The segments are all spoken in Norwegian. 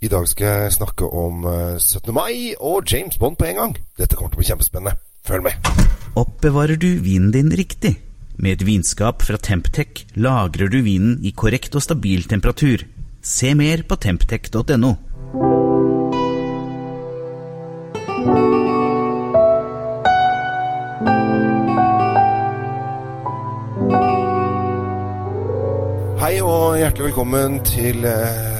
I dag skal jeg snakke om eh, 17. mai og James Bond på en gang. Dette kommer til å bli kjempespennende. Følg med. Oppbevarer du vinen din riktig? Med et vinskap fra Temptec lagrer du vinen i korrekt og stabil temperatur. Se mer på temptec.no. Hei og hjertelig velkommen til eh,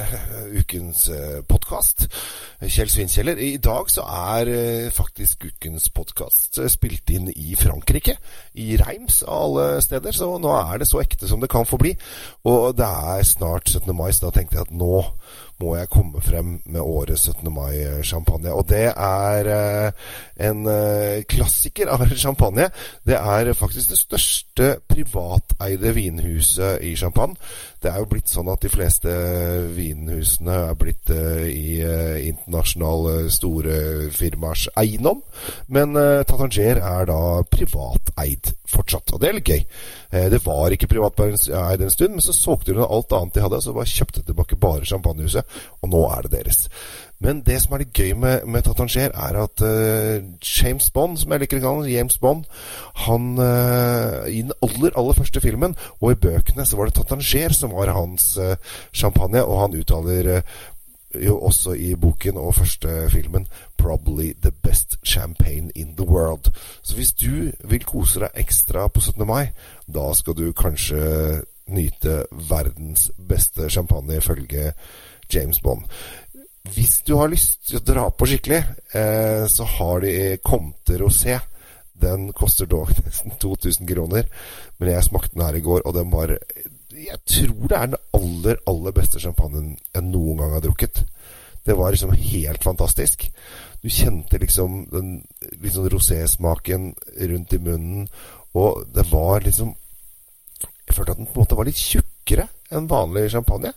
ukens uh, podkast. Kjell Svinkjeller. I dag så er eh, faktisk ukens podkast spilt inn i Frankrike. I Reims av alle steder. Så nå er det så ekte som det kan få bli. Og det er snart 17. mai, så da tenkte jeg at nå må jeg komme frem med årets 17. mai-champagne. Og det er eh, en eh, klassiker av champagne. Det er faktisk det største privateide vinhuset i Champagne. Det er jo blitt sånn at de fleste vinhusene er blitt eh, i eh, internasjonale store firmaers eiendom. Men Tatanger er da privateid fortsatt, og det er litt gøy. Eh, det var ikke privateid en stund, men så solgte de alt annet de hadde, så bare kjøpte tilbake bare champagnehuset og nå er det deres. Men det som er litt gøy med, med Tatanger, er at uh, James Bond, som jeg liker å kalle James Bond, han uh, I den aller, aller første filmen, og i bøkene, så var det Tatanger som var hans uh, champagne, og han uttaler jo også i boken og første filmen 'Probably the best champagne in the world'. Så hvis du vil kose deg ekstra på 17. mai, da skal du kanskje nyte verdens beste champagne ifølge James Bond. Hvis du har lyst til å dra på skikkelig, eh, så har de Comte Rosé. Den koster dog nesten 2000 kroner, men jeg smakte den her i går, og den var Jeg tror det er den aller, aller beste champagnen jeg noen gang har drukket. Det var liksom helt fantastisk. Du kjente liksom den liksom rosésmaken rundt i munnen, og det var liksom Jeg følte at den på en måte var litt tjukkere enn vanlig champagne.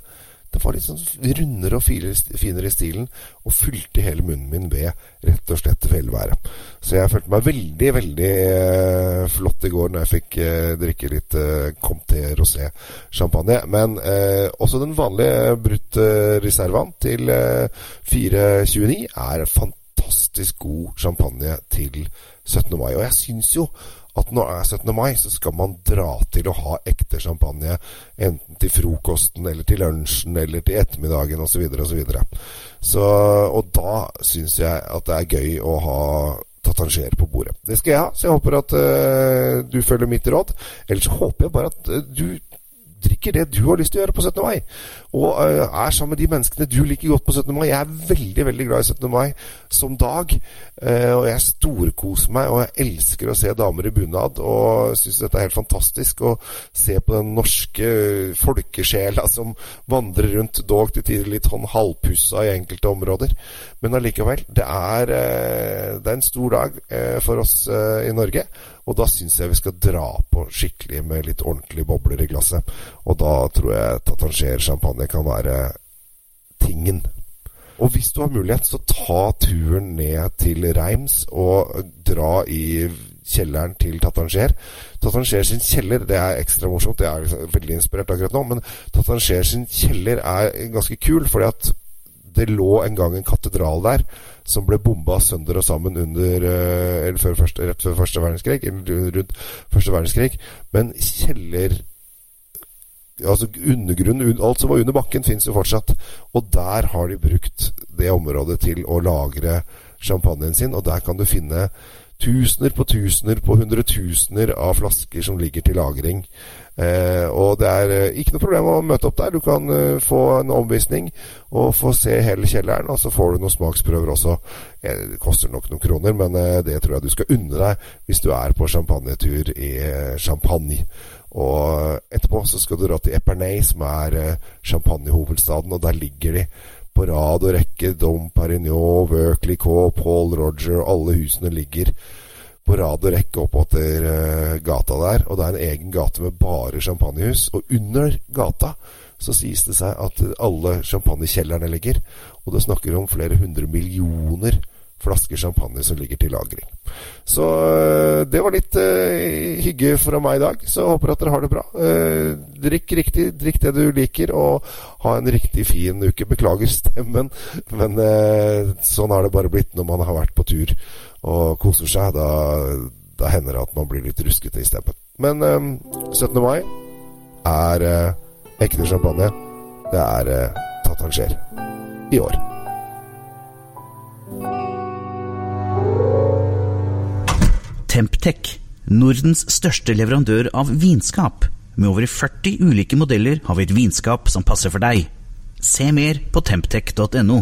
Det var litt sånn rundere og finere i stilen, og fylte hele munnen min ved rett og slett velvære. Så jeg følte meg veldig, veldig eh, flott i går når jeg fikk eh, drikke litt eh, Comté Rosé champagne. Men eh, også den vanlige brutte Reservaen til 429 eh, er fantastisk god champagne til 17. mai. Og jeg syns jo at når det er 17. mai, så skal man dra til å ha ekte champagne. Enten til frokosten, eller til lunsjen, eller til ettermiddagen osv. osv. Så, videre, og, så, og da syns jeg at det er gøy å ha tatanger på bordet. Det skal jeg ha, så jeg håper at uh, du følger mitt råd. Ellers håper jeg bare at uh, du drikker det du har lyst til å gjøre på 17. mai. Og uh, er sammen med de menneskene du liker godt på 17. mai. Jeg er veldig veldig glad i 17. mai som dag. Uh, og jeg storkoser meg, og jeg elsker å se damer i bunad. Og syns dette er helt fantastisk å se på den norske folkesjela som vandrer rundt, dog til tider litt sånn halvpussa i enkelte områder. Men allikevel, det er, det er en stor dag for oss i Norge. Og da syns jeg vi skal dra på skikkelig med litt ordentlige bobler i glasset. Og da tror jeg Tatanger-champagne kan være tingen. Og hvis du har mulighet, så ta turen ned til Reims og dra i kjelleren til Tatanger. Tatanger sin kjeller det er ekstra morsomt. Det er veldig inspirert akkurat nå. Men Tatanger sin kjeller er ganske kul, fordi at det lå en gang en katedral der som ble bomba sønder og sammen under eh, før første, rett før første verdenskrig, rundt første verdenskrig. Men kjeller Altså undergrunnen, alt som var under bakken, fins jo fortsatt. Og der har de brukt det området til å lagre champagnen sin, og der kan du finne tusener på tusener på hundretusener av flasker som ligger til lagring. Eh, og det er eh, ikke noe problem å møte opp der. Du kan eh, få en omvisning og få se hele kjelleren, og så får du noen smaksprøver også. Eh, det koster nok noen kroner, men eh, det tror jeg du skal unne deg hvis du er på champagnetur i Champagne. Og etterpå så skal du dra til Epernay, som er champagnehovedstaden, og der ligger de på rad og rekke. Dom Perignon, Veuclicot, Paul Roger, alle husene ligger på rad og rekke oppover uh, gata der. Og det er en egen gate med bare champagnehus. Og under gata så sies det seg at alle champagnekjellerne ligger. Og det snakker om flere hundre millioner flasker champagne som ligger til lagring. Så eh, det var litt uh, hygge fra meg i dag. Så jeg håper at dere har det bra. Uh, drikk riktig, drikk det du liker, og ha en riktig fin uke. Beklager stemmen, men uh, sånn har det bare blitt når man har vært på tur og koser seg. Da, da hender det at man blir litt ruskete i stemmen. Men 17. mai er ekte champagne. Det er Tatanger i år. Temptec, Nordens største leverandør av vinskap. Med over 40 ulike modeller har vi et vinskap som passer for deg. Se mer på temptec.no.